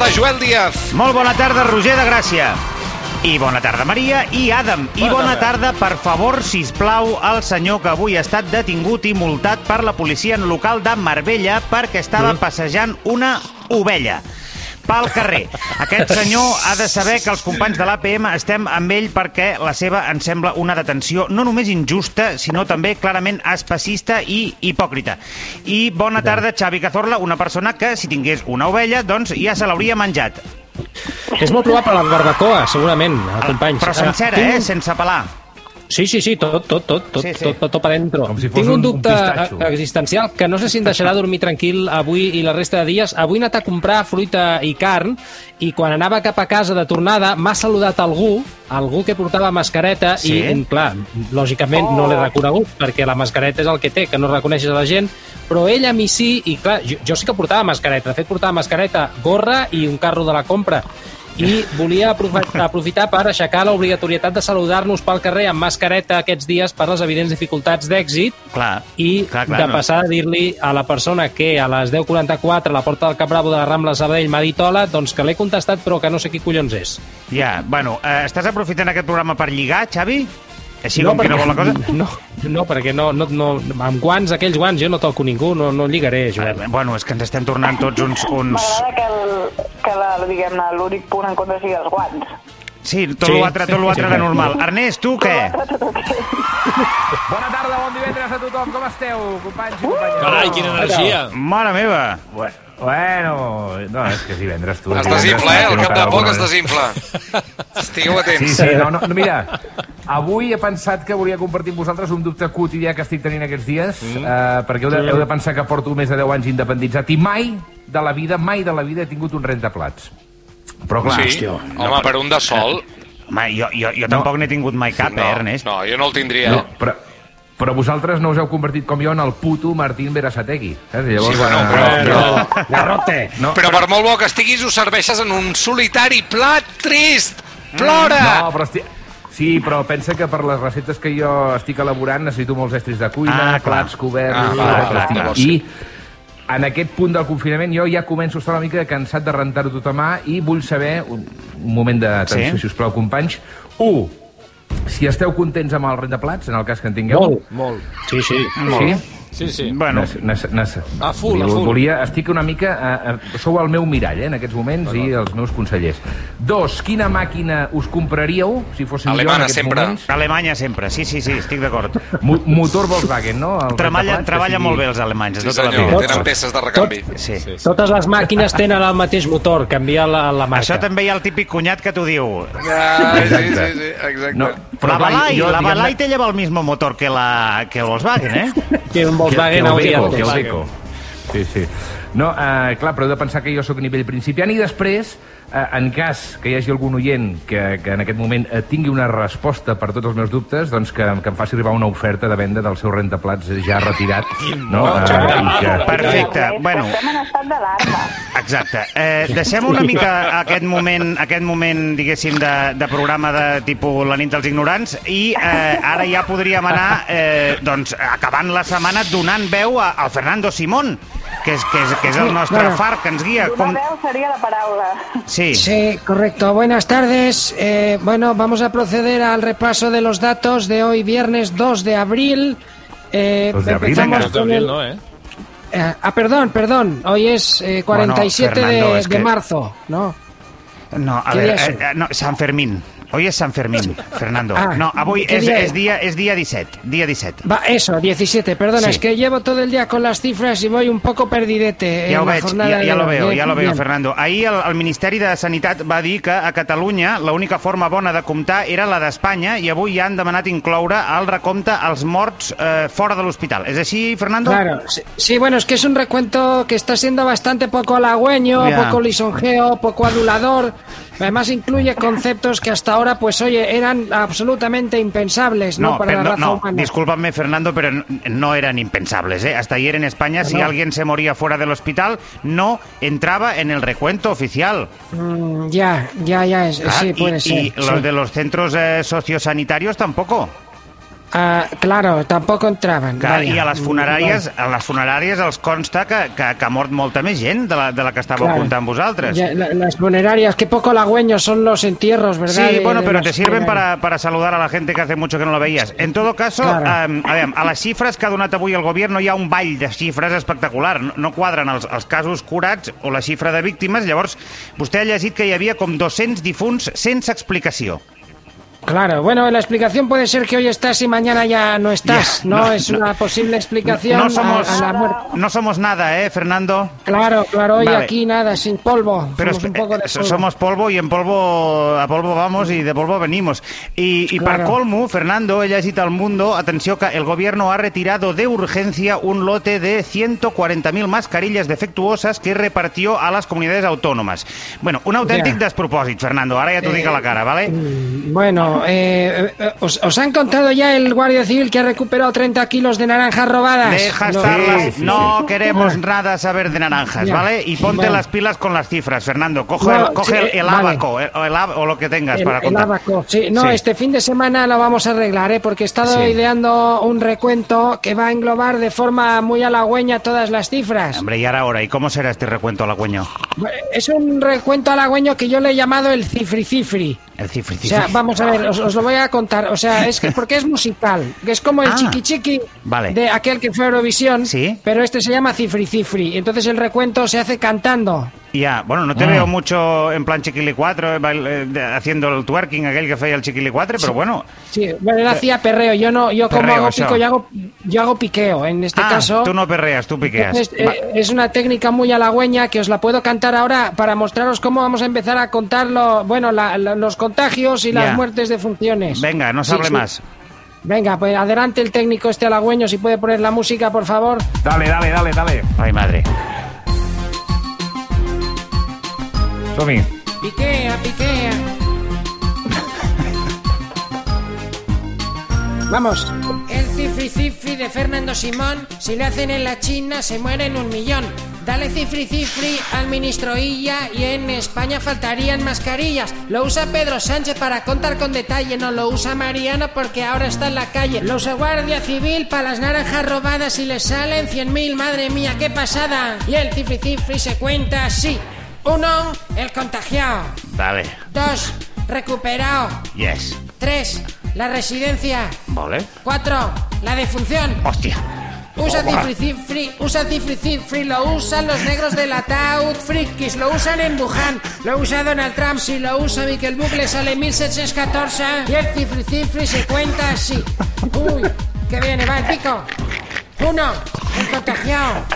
tarda, Joel Díaz. Molt bona tarda, Roger de Gràcia. I bona tarda, Maria i Adam. I bona, bona tarda, per favor, si plau, al senyor que avui ha estat detingut i multat per la policia local de Marbella perquè estava passejant una ovella pel carrer. Aquest senyor ha de saber que els companys de l'APM estem amb ell perquè la seva ens sembla una detenció no només injusta, sinó també clarament espacista i hipòcrita. I bona tarda, Xavi Cazorla, una persona que, si tingués una ovella, doncs ja se l'hauria menjat. És molt probable la barbacoa, segurament, companys. Però sencera, Tinc- eh? Sense pelar. Sí, sí, sí, tot, tot, tot, tot, Sí, sí. tot, tot, tot per dentro. Si Tinc un un- un dubte eh, existencial que no sé si em deixarà dormir tranquil avui i la resta de dies. Avui he anat a comprar fruita i carn i quan anava cap a casa de tornada m'ha saludat algú, algú que portava mascareta Sí? i, em, clar, lògicament no l'he reconegut perquè la mascareta és el que té, que no reconeixes a la gent, però ell a mi sí, i clar, jo, jo sí que portava mascareta, de fet portava mascareta, gorra i un carro de la compra i volia aprofi- aprofitar per aixecar l'obligatorietat de saludar-nos pel carrer amb mascareta aquests dies per les evidents dificultats d'èxit Clar. i clar, clar, de no. passar a dir-li a la persona que a les 10.44 a la porta del Cap Bravo de la Rambla Sabadell m'ha dit hola, doncs que l'he contestat però que no sé qui collons és. Ja, bueno, eh, estàs aprofitant aquest programa per lligar, Xavi? Així com que no vol la cosa? No, no perquè no, no, no, amb guants, aquells guants, jo no toco ningú, no, no lligaré, Eh, Joel. bueno, és que ens estem tornant tots uns... uns... M'agrada que, el, que la, l'únic punt en contra sigui els guants. Sí, tot Sí. l'altre tot l'altre Sí. era normal. Ernest, tu què? Bona tarda, bon divendres a tothom. Com esteu, companys i companyes? Carai, quina energia. Mare meva! Bueno, no, és que és divendres, tu. Es desinfla, eh? Al cap de poc es desinfla. Estigueu Sí, atents. sí, no, no, no, mira, avui he pensat que volia compartir amb vosaltres un dubte quotidià que estic tenint aquests dies, mm. uh, perquè heu de, heu de pensar que porto més de 10 anys independitzat i mai de la vida, mai de la vida he tingut un rentaplats. Però clar, Sí? Home, per un de sol. Home, jo, jo, jo tampoc n'he tingut mai cap, No, eh, Ernest? no, jo no el tindria. no, però, però vosaltres no us heu convertit com jo en el puto Martín Berasategui. Saps? I Llavors, Sí, bueno, eh, però- però- Garrote! no, Però per molt bo que estiguis, ho serveixes en un solitari plat trist. Plora! No, però estic... Sí, però pensa que per les receptes que jo estic elaborant necessito molts estris de cuina, Ah, clar. plats, coberts... Ah, i clar, clar, estic- clar, I en aquest punt del confinament jo ja començo a estar una mica cansat de rentar-ho tot a mà i vull saber, un, un moment d'atenció, Sí? si us plau, companys, un, si esteu contents amb el rentaplats, en el cas que en tingueu. Molt. Molt. Sí, sí. Sí? Sí, sí. Bueno, Nece- nece- nece- A full, a Volia- full. Volia, estic una mica... Eh, eh, sou el meu mirall, eh, en aquests moments, i els meus consellers. Dos, quina màquina us compraríeu, si fóssiu jo en Alemana, aquests sempre. moments? Alemanya sempre, sí, sí, sí, estic d'acord. Mo motor Volkswagen, no? El Treballa, treballa sigui- molt bé els alemanys, Sí, tota la senyor, vida. tenen peces de recanvi. Sí. Sí, sí. Totes les màquines tenen el mateix motor, canvia la, la marca. Això també hi ha el típic cunyat que t'ho diu. Ah, sí, sí, sí, exacte. No, la clar, Balai, jo, la Balai té lleva el mismo motor que, la, que el Volkswagen, eh? Que un Que, que Volkswagen el hauria Beko, de que el ser. Beko. Sí, sí. No, eh, clar, però heu de pensar que jo sóc a nivell principiant i després, eh, en cas que hi hagi algun oient que, que en aquest moment eh, tingui una resposta per tots els meus dubtes, doncs que, que em faci arribar una oferta de venda del seu rentaplats ja retirat. No? Eh, i que... Perfecte, bueno, Estem en estat d'alarma. exacte. Eh, deixem una mica aquest moment, aquest moment diguéssim, de, de programa de tipus La nit dels ignorants i eh, ara ja podríem anar eh, doncs, acabant la setmana donant veu a, al Fernando Simón, que és, que és, que és el nostre bueno. far que ens guia. Com... veu seria la paraula. Sí. Sí, correcto. Buenas tardes. Eh, bueno, vamos a proceder al repaso de los datos de hoy, viernes 2 de abril. Eh, 2 de abril, empezamos venga. Dos de con abril, el- no, eh? eh, ah, perdón, perdón. Hoy es eh, 47 Bueno, Fernando, de, es de que- marzo, ¿no? No, a ¿Qué veure, día eh, eh, no, Sant Fermín. Hoy és Sant Fermín, Fernando. Ah, no, avui ¿qué és, día és, es? dia, és dia 17. Dia 17. Va, eso, 17. Perdona, Sí. es que llevo todo el día con las cifras y voy un poco perdidete. Ja ho veig, ja, ja lo hoy. veo, ja lo veo. Fernando. Ahir el, el Ministeri de Sanitat va dir que a Catalunya l'única forma bona de comptar era la d'Espanya i avui ja han demanat incloure al recompte els morts eh, fora de l'hospital. És així, Fernando? Claro, sí, sí, bueno, es que es un recuento que está siendo bastante poco halagüeño, Ya. poco lisonjeo, poco adulador. Además incluye conceptos que hasta ahora, pues oye, eran absolutamente impensables, ¿no? No, Para pero la raza no, humana. discúlpame, Fernando, pero no, eran impensables. ¿eh? Hasta ayer en España, si No. alguien se moría fuera del hospital, no entraba en el recuento oficial. Mm, ya, ya, ya, es- Ah, sí, y- puede ser. y, sí. los de los centros eh, sociosanitarios tampoco. Ah, claro, tampoco entraban. Que, vaya. I a les funeràries, a les funeràries els consta que, que, que ha mort molta més gent de la, de la que estàveu Claro. comptant vosaltres. Ya, la- las funerarias, qué poco halagüeños son los entierros, ¿verdad? Sí, De- bueno, pero te sirven para, para saludar a la gente que hace mucho que no la veías. En todo caso, Claro. eh, a, veure, a les xifres que ha donat avui el govern hi ha un ball de xifres espectacular. No, no quadren els, els casos curats o la xifra de víctimes. Llavors, vostè ha llegit que hi havia com 200 difunts sense explicació. Claro, bueno, la explicación puede ser que hoy estás y mañana ya no estás. No, no, es no. una posible explicación No somos, a, la muerte. no somos nada, ¿eh, Fernando? Claro, claro, hoy Vale. aquí nada, sin polvo. Pero Somos un poco de eh, polvo. somos polvo y en polvo a polvo vamos y de polvo venimos. Y, y Claro. para colmo, Fernando, ella cita al mundo, atención, que el gobierno ha retirado de urgencia un lote de 140.000 mascarillas defectuosas que repartió a las comunidades autónomas. Bueno, un auténtic Ya. despropòsit, Fernando. Ahora ya t'ho dic a la cara, ¿vale? Bueno, eh, eh, os, os han contado ya el guardia civil que ha recuperado 30 kilos de naranjas robadas? Deja No. estar las- Sí, sí, No queremos nada saber de naranjas, Ya. ¿vale? Y ponte Bueno. las pilas con las cifras, Fernando. Coge, No, el, coge sí, el, el vale. abaco el- o, el lo que tengas El, para el contar. abaco. Sí, no, Sí. este fin de semana lo vamos a arreglar, ¿eh? porque he estado Sí. ideando un recuento que va a englobar de forma muy halagüeña todas las cifras. Hombre, y ahora, ahora, ¿y cómo será este recuento halagüeño? Es un recuento halagüeño que yo le he llamado el cifri cifri. El cifri, O sea, vamos a ver, os, os lo voy a contar. O sea, es que porque es musical, que es como el Ah, chiqui chiqui vale. de aquel que fue Eurovisión, Sí. pero este se llama cifri cifri. Entonces el recuento se hace cantando. Ya, bueno, no te Ah. veo mucho en plan chiquili 4 haciendo el twerking aquel que feia el chiquili 4, pero bueno. Sí, bueno, él hacía perreo. Yo no, yo como Perreo, hago eso. pico, yo hago, yo hago piqueo. En este ah, caso. tú no perreas, tú piqueas. Entonces, Va- eh, es una técnica muy halagüeña que os la puedo cantar ahora para mostraros cómo vamos a empezar a contar lo- bueno, la- la- los contagios y las Ya. muertes de funciones. Venga, no se Sí, hable sí. más. Venga, pues adelante el técnico este halagüeño, si puede poner la música, por favor. Dale, dale, dale, dale. Ay, madre. Piquea, piquea. Vamos. El cifri cifri de Fernando Simón, si lo hacen en la China se mueren un millón. Dale cifri cifri al ministro Illa y en España faltarían mascarillas. Lo usa Pedro Sánchez para contar con detalle, no lo usa Mariano porque ahora está en la calle. Lo usa Guardia Civil para las naranjas robadas y le salen 100.000, madre mía, qué pasada. Y el cifri cifri se cuenta así. Uno, el contagiado. Vale. Dos, recuperado. Yes. Tres, la residencia. Vale. Cuatro, la defunción. Hostia. Usa cifri cifri, usa cifri cifri, lo usan los negros del ataúd frikis, lo usan en Wuhan, lo usa Donald Trump, si lo usa Miquel Bucle sale 1714 y el cifri cifri se cuenta así. Uy, que viene, va el pico. Uno, el contagiado.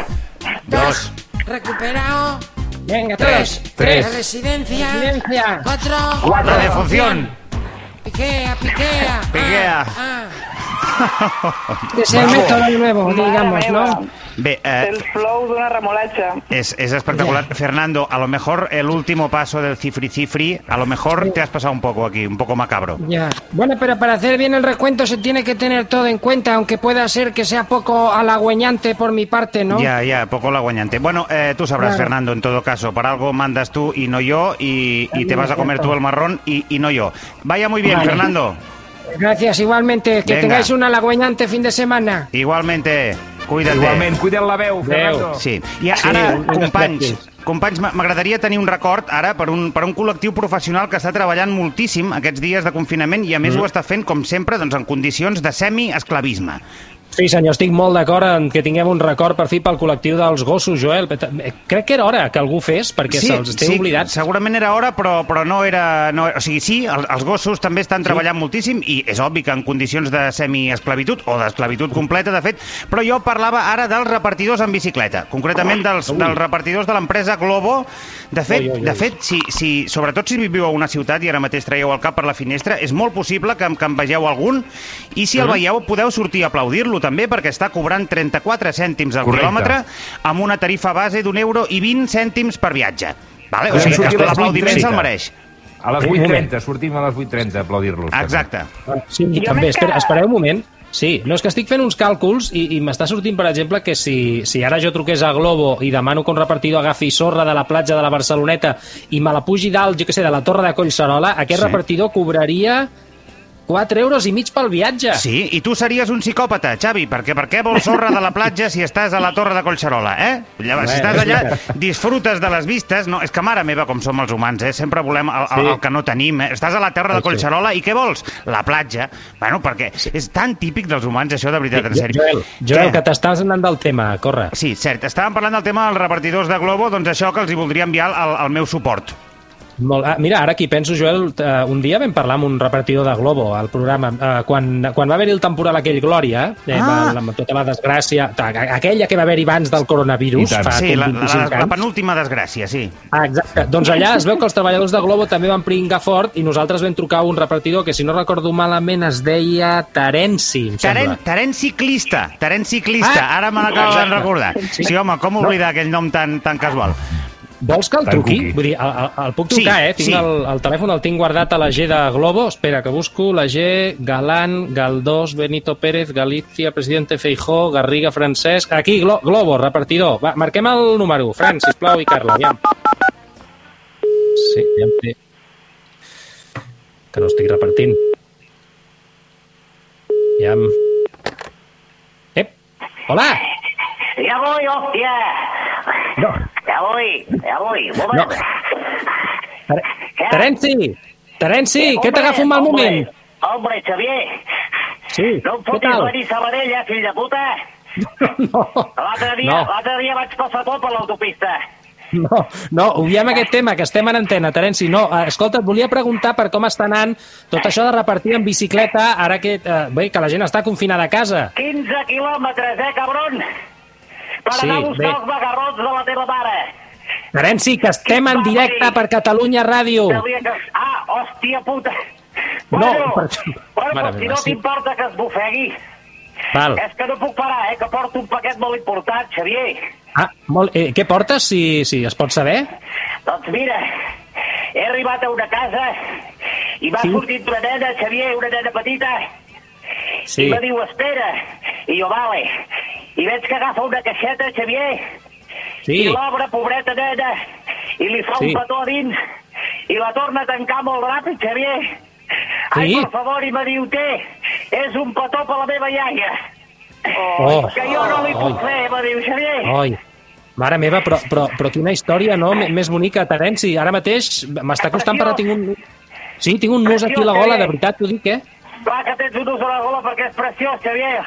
Dos, recuperado. Venga, tres, tres. la residencia. Cuatro, La defunción. Piquea, piquea. Piquea. Ah, Es el método nuevo, digamos, ¿no? Ve, eh, El flow d'una remolatxa. es, es espectacular. Fernando, a lo mejor el último paso del cifri cifri, a lo mejor te has pasado un poco aquí, un poco macabro. Ya. Bueno, pero para hacer bien el recuento se tiene que tener todo en cuenta, aunque pueda ser que sea poco halagüeñante por mi parte, ¿no? Ya, ya, poco la guañante. Bueno, eh, tú sabrás, Claro. Fernando, en todo caso. Para algo mandas tú y no yo, y, y te vas a comer tú el marrón y, y no yo. Vaya muy bien, Vale. Fernando. Gracias, igualmente. Que Venga. tengáis un halagüeñante fin de semana. Igualmente, cuídate. Igualment, cuida't la veu, Fernando. Sí. I Sí, ara, un companys, companys, m'a- m'agradaria tenir un record ara per un, per un col·lectiu professional que està treballant moltíssim aquests dies de confinament i a més ho està fent, com sempre, doncs, en condicions de semi-esclavisme. Sí, senyor, estic molt d'acord en que tinguem un record per fi pel col·lectiu dels gossos, Joel. Crec que era hora que algú fes, perquè se'ls té oblidat. segurament era hora, però, però no era... No, o sigui, sí, el, els gossos també estan treballant moltíssim i és obvi que en condicions de semi-esclavitud o d'esclavitud completa, de fet, però jo parlava ara dels repartidors en bicicleta, concretament dels, dels repartidors de l'empresa Globo. De fet, Ui, ui, ui. de fet si, si, sobretot si viviu a una ciutat i ara mateix traieu el cap per la finestra, és molt possible que, que en vegeu algun i si el veieu podeu sortir a aplaudir-lo també perquè està cobrant 34 cèntims al Correcte. quilòmetre amb una tarifa base d'un euro i 20 cèntims per viatge. Vale? O sigui, que l'aplaudiment 8:30. se'l mereix. A les Un moment. 8.30, sortim a les 8.30 a aplaudir-los. Exacte. Sí, i Jo també, que- espera, espereu un moment. Sí, no, és que estic fent uns càlculs i, i m'està sortint, per exemple, que si, si ara jo truqués a Globo i demano que un repartidor agafi sorra de la platja de la Barceloneta i me la pugi dalt, jo què sé, de la torre de Collserola, aquest Sí. repartidor cobraria 4 euros i mig pel viatge. Sí, i tu series un psicòpata, Xavi, perquè per què vols sorra de la platja si estàs a la Torre de Collserola, eh? Llavors, si estàs allà, disfrutes de les vistes... No, és que mare meva, com som els humans, eh? Sempre volem el, el, el que no tenim, eh? Estàs a la Terra de. Collserola i què vols? La platja. Bueno, perquè és tan típic dels humans, això, de veritat, en sèrio. Joel, Joel, que t'estàs anant del tema, corre. Sí, cert. Estàvem parlant del tema dels repartidors de Globo, doncs això que els hi voldria enviar el, el meu suport. Molt, ah, mira, ara aquí penso, Joel, eh, un dia vam parlar amb un repartidor de Globo al programa, eh, quan, quan va haver-hi el temporal aquell Glòria, eh, Ah. va, amb tota la desgràcia, aquella que va haver-hi abans del coronavirus, fa Sí, la, la, 25 la penúltima desgràcia, sí. Ah, exacte. Doncs allà es veu que els treballadors de Globo també van pringar fort i nosaltres vam trucar un repartidor que, si no recordo malament, es deia Terenci, em Taren, sembla. Taren Ciclista, Taren Ciclista, Ah, ara me l'acabo de recordar. Sí, home, com oblidar aquell nom tan, tan casual? Vols que el truqui? Vull dir, el, el, el puc Sí, trucar, eh? Tinc sí. el, el telèfon, el tinc guardat a la G de Globo. Espera, que busco la G, Galán, Galdós, Benito Pérez, Galicia, Presidente Feijó, Garriga, Francesc... Aquí, Glo Globo, repartidor. Va, marquem el número. Fran, sisplau, i Carla, aviam. Sí, aviam té... Que no estic repartint. Aviam... Ep! Hola! Ya voy, hostia. No. Ya voy, moment. Ter- Terenci! Terenci, Eh, què t'agafa un mal hombre, moment? Hombre, Xavier, Sí, no em fotis venir Sabadell, eh, fill de puta. No, L'altre dia, no, dia vaig passar tot per l'autopista. no, no, obviem aquest tema, que estem en antena, Terenci. No, eh, escolta, et volia preguntar per com està anant tot això de repartir en bicicleta, ara que, eh, bé, que la gent està confinada a casa. 15 quilòmetres, eh, cabron? Per Sí, anar a buscar bé. els magarrots de la teva mare. Terenci, que estem en directe per Catalunya Ràdio. Ah, hòstia puta. No, Bueno, per- bueno Mare si no sí. t'importa que es bufegui, Val. és que no puc parar, eh, que porto un paquet molt important, Xavier. Ah, molt, eh, què portes, si, si es pot saber? Doncs mira, he arribat a una casa i m'ha Sí. sortit una nena, Xavier, una nena petita, Sí, i me diu, espera, i jo, vale. I veig que agafa una caixeta, Xavier, sí, i l'obre, pobreta nena, i li fa Sí. un petó a dins, i la torna a tancar molt ràpid, Xavier. Ai, Sí. per favor, i me diu, té, és un petó per la meva iaia. Oh, que jo no li oh, puc fer, me diu, Xavier. Oi, mare meva, però, però, però quina història, no?, M- més bonica, Terenci. Ara mateix m'està costant per... Tinc un... Sí, tinc un nus aquí a la gola, de veritat, t'ho dic, eh? Clar que tens un ús a la gola perquè és preciós, Xavier.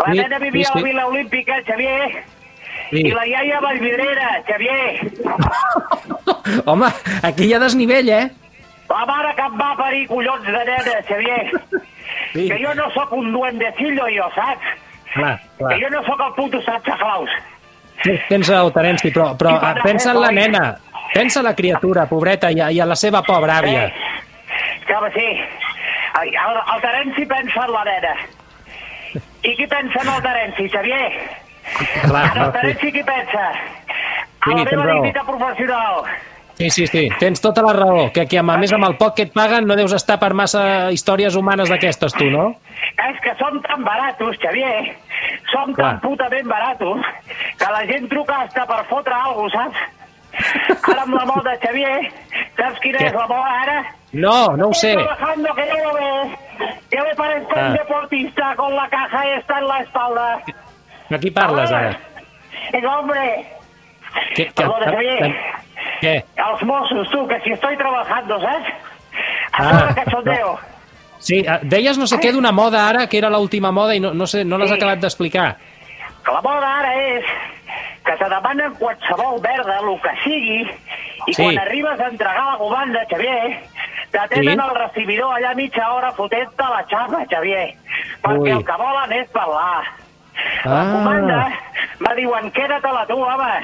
La Sí, nena vivia sí, a la sí. Vila Olímpica, Xavier. Sí. I la iaia a Vallvidrera, Xavier. Home, aquí hi ha desnivell, eh? La mare que em va parir, collons de nena, Xavier. Sí. Que jo no sóc un duendecillo, jo, saps? Clar, clar. Que jo no sóc el puto Santa Claus. Sí, tens raó, Terenci, però, però eh, pensa en la nena. Pensa en la criatura, pobreta, i, a- i en la seva pobra àvia. Eh? Que sí. El, el, el Terenci pensa en la nena. I qui pensa en el Terenci, Xavier? Clar, el no, sí. Sí, A la meva dignitat professional. sí, sí, sí, tens tota la raó. Que, que a més amb el poc que et paguen no deus estar per massa històries humanes d'aquestes, tu, no? És que són tan baratos, Xavier. Som Clar. tan putament baratos que la gent truca hasta per fotre alguna cosa, saps? Ara amb la moda, Xavier, saps quina Què? és la moda ara? No, no ho sé. Estoy trabajando que no lo ves. Que me parezco Ah. un deportista con la caja esta en la espalda. De qui parles, ara? El hombre, Què, Perdona, Xavier. què? els Mossos, tu, que si estoy trabajando, ¿sabes? Ah, A ah, cachondeo. Sí, eh, deies no sé què d'una moda ara, que era l'última moda i no, no sé, no l'has Sí. acabat d'explicar. Que la moda ara és que te demanen qualsevol verda, el que sigui, i Sí. quan arribes a entregar la comanda, Xavier, t'atenen Sí. al recibidor allà mitja hora fotent-te la xapa, Xavier, perquè Ui. el que volen és parlar. La Ah. comanda me diuen, queda-te-la tu, home.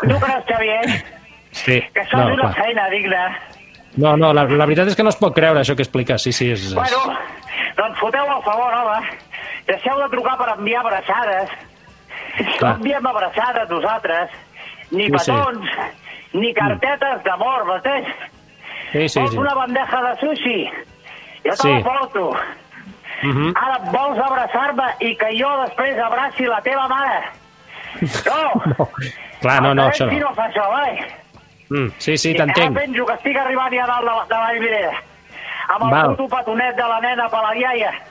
Tu creus, Xavier, Sí, que això no, una clar. feina digna? no, no la, la veritat és que no es pot creure això que expliques, sí, sí. És, és... Bueno, doncs foteu el favor, home. Deixeu de trucar per enviar abraçades. Clar. No enviem abraçades nosaltres, ni Sí, sí. petons, ni cartetes d'amor, m'entens? Sí, sí, Vols sí. una bandeja de sushi? Jo te Sí. la porto. Mhm. Ara vols abraçar-me i que jo després abraci la teva mare? No! No. Clar, no, no, això no. no fa això, vale? Mm, sí, sí, I ara t'entenc. penjo que estic arribant ja dalt de, la- de la Vallvidrera. amb el Val. puto petonet de la nena per la iaia.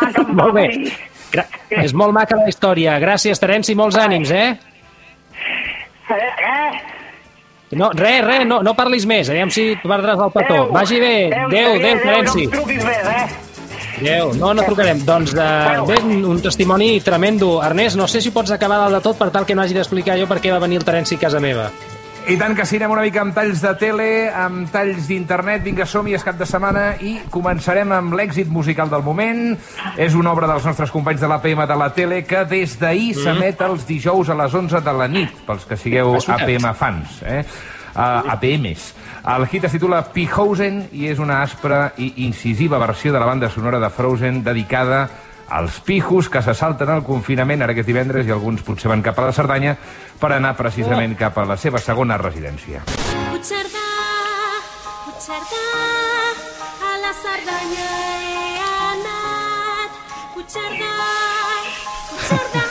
Ah, Molt bé. Gra és molt maca la història. Gràcies, Terenci, molts ànims, eh? Eh, eh? No, res, res, no, no parlis més. Aviam si perdràs el petó. Adéu. Vagi bé. Adéu, adéu, Terenci. No em truquis més, eh? Adéu. No, no trucarem. Doncs de, bé, un testimoni tremendo. Ernest, no sé si pots acabar dalt de tot per tal que no hagi d'explicar jo per què va venir el Terenci a casa meva. I tant que sí, anem una mica amb talls de tele, amb talls d'internet. Vinga, som-hi, és cap de setmana i començarem amb l'èxit musical del moment. És una obra dels nostres companys de l'APM de la tele que des d'ahir mm. s'emet els dijous a les 11 de la nit, pels que sigueu. APM fans. Eh? Uh, APMs. El hit es titula Pihausen i és una aspra i incisiva versió de la banda sonora de Frozen dedicada als pijos que se salten al confinament ara que és divendres i alguns potser van cap a la Cerdanya per anar precisament cap a la seva segona residència. Puigcerdà, Puigcerdà, a la Cerdanya he anat. Puigcerdà, Puigcerdà,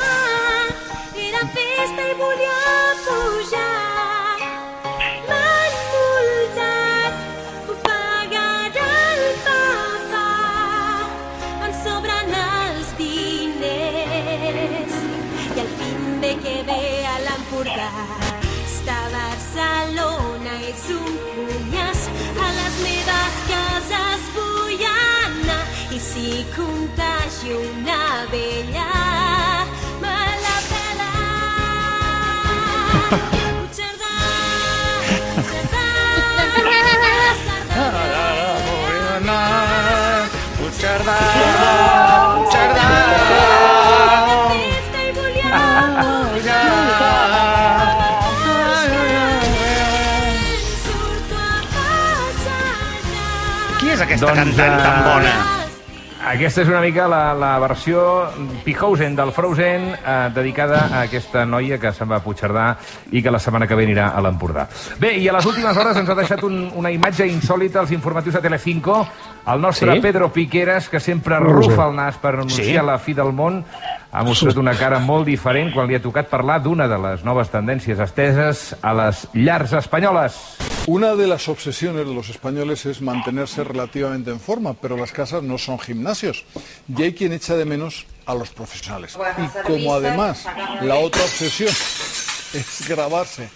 Puigcerdà. A passar Qui és aquesta Doncs, cantant tan eh, bona? Aquesta és una mica la, la versió Pihausen del Frozen eh, dedicada a aquesta noia que se'n va a Puigcerdà i que la setmana que ve anirà a l'Empordà. Bé, i a les últimes hores ens ha deixat un, una imatge insòlita als informatius de Telecinco el nostre Sí? Pedro Piqueras, que sempre rufa el nas per anunciar Sí? la fi del món, ha mostrat una cara molt diferent quan li ha tocat parlar d'una de les noves tendències esteses a les llars espanyoles. Una de las obsesiones de los españoles es mantenerse relativamente en forma, pero las casas no son gimnasios. Y hay quien echa de menos a los profesionales. Y como además la otra obsesión es grabarse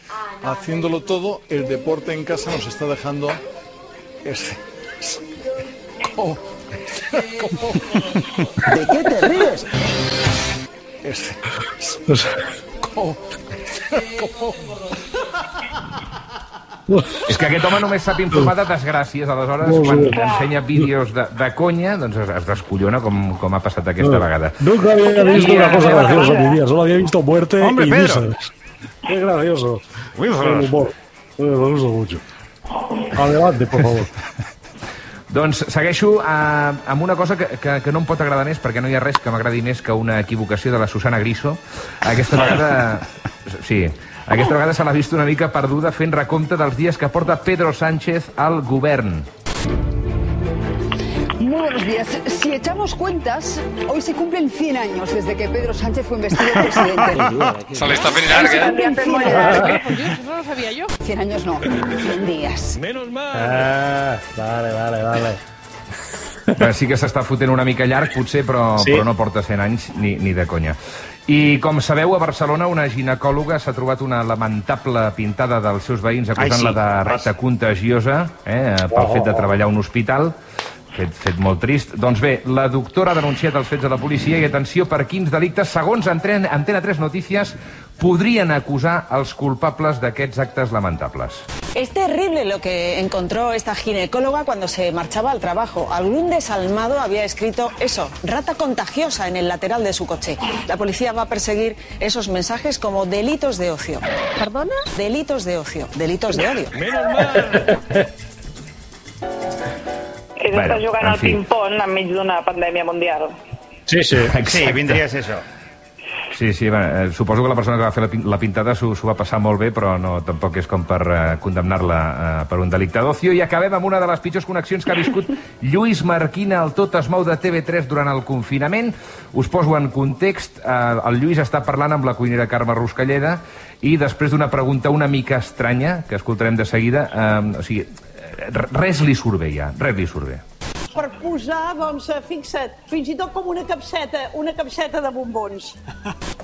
haciéndolo todo, el deporte en casa nos está dejando... Es, es- como- como- ¿De qué te ríes? es- como- como- És que aquest home només sap informar de desgràcies, aleshores, quan ensenya vídeos de, de conya, doncs es, es descollona, com, com ha passat aquesta vegada. Nunca había visto una cosa graciosa en mi vida, solo había visto muerte Hombre, y Pedro. risas. Qué gracioso. El humor. Eh, Me gusta mucho. Adelante, por favor. Doncs segueixo eh, amb una cosa que, que, que no em pot agradar més, perquè no hi ha res que m'agradi més que una equivocació de la Susana Griso. Aquesta vegada... Sí, aquesta vegada se l'ha vist una mica perduda fent recompte dels dies que porta Pedro Sánchez al govern. Muy buenos días. Si echamos cuentas, hoy se cumplen 100 años desde que Pedro Sánchez fue investido presidente. Se eh? Cumplen 100 años. Eso no lo sabía yo. 100 años no, 100 días. Ah, vale, vale, vale. Eh, Sí que s'està fotent una mica llarg, potser, però, Sí. però no porta 100 anys ni, ni de conya. I, com sabeu, a Barcelona una ginecòloga s'ha trobat una lamentable pintada dels seus veïns acusant-la sí. de rata contagiosa eh, pel Oh. fet de treballar a un hospital. Fet, fet molt trist. Doncs bé, la doctora ha denunciat els fets a la policia i atenció per quins delictes, segons Antena, Antena 3 Notícies, podrien acusar els culpables d'aquests actes lamentables. Es terrible lo que encontró esta ginecóloga cuando se marchaba al trabajo. Algún desalmado había escrito eso, rata contagiosa, en el lateral de su coche. La policía va a perseguir esos mensajes como delitos de ocio. ¿Perdona? Delitos de ocio, delitos de odio. És Bueno, estar jugant en al ping-pong enmig d'una pandèmia mundial. Sí, sí. Sí, vindria a ser això. Sí, sí, bueno, eh, suposo que la persona que va fer la, la pintada s'ho va passar molt bé, però no, tampoc és com per eh, condemnar-la eh, per un delicte d'ocio. I acabem amb una de les pitjors connexions que ha viscut Lluís Marquina, el Tot es mou de TV3 durant el confinament. Us poso en context. Eh, el Lluís està parlant amb la cuinera Carme Ruscalleda i després d'una pregunta una mica estranya, que escoltarem de seguida, eh, o sigui, res li surt bé ja, res li surt bé. posar, doncs, eh, fixa't, fins i tot com una capseta, una capseta de bombons.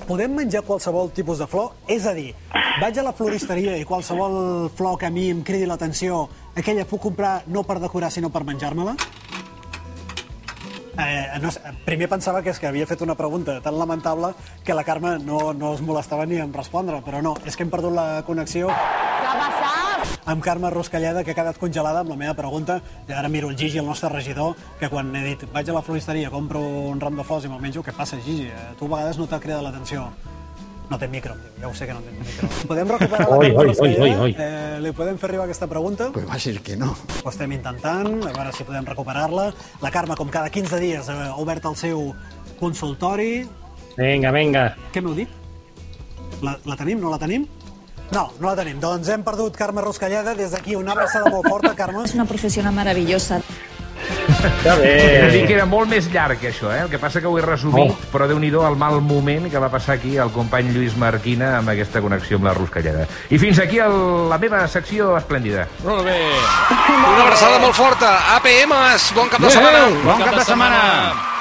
Podem menjar qualsevol tipus de flor? És a dir, vaig a la floristeria i qualsevol flor que a mi em cridi l'atenció, aquella puc comprar no per decorar, sinó per menjar-me-la? Eh, no, primer pensava que és que havia fet una pregunta tan lamentable que la Carme no, no es molestava ni en respondre, però no, és que hem perdut la connexió Què ha passat? Amb Carme Ruscalleda, que ha quedat congelada amb la meva pregunta, i ara miro el Gigi, el nostre regidor, que quan he dit vaig a la floristeria, compro un ram de flors i me'l menjo, què passa, Gigi? Eh, Tu a vegades no t'ha cridat l'atenció. No té micro, ja ho sé que no té micro. Podem recuperar la Oi, oi, oi, oi, oi. Eh, li podem fer arribar aquesta pregunta? Pues va a ser que no. Ho estem intentant, a veure si podem recuperar-la. La Carme, com cada 15 dies, ha obert el seu consultori. Vinga, vinga. Què m'heu dit? La, la tenim? No la tenim? No, no la tenim. Doncs hem perdut Carme Ruscalleda. Des d'aquí una abraçada molt forta, Carme. Es una profesional maravillosa. Ja He de dir bé. que era molt més llarg, això, eh? El que passa que ho he resumit, Oh. però déu nhi el mal moment que va passar aquí el company Lluís Marquina amb aquesta connexió amb la Ruscalleda. I fins aquí el, la meva secció esplèndida. Molt bé. Una abraçada molt forta. APMs, bon cap de setmana. Bon cap de setmana. Adéu.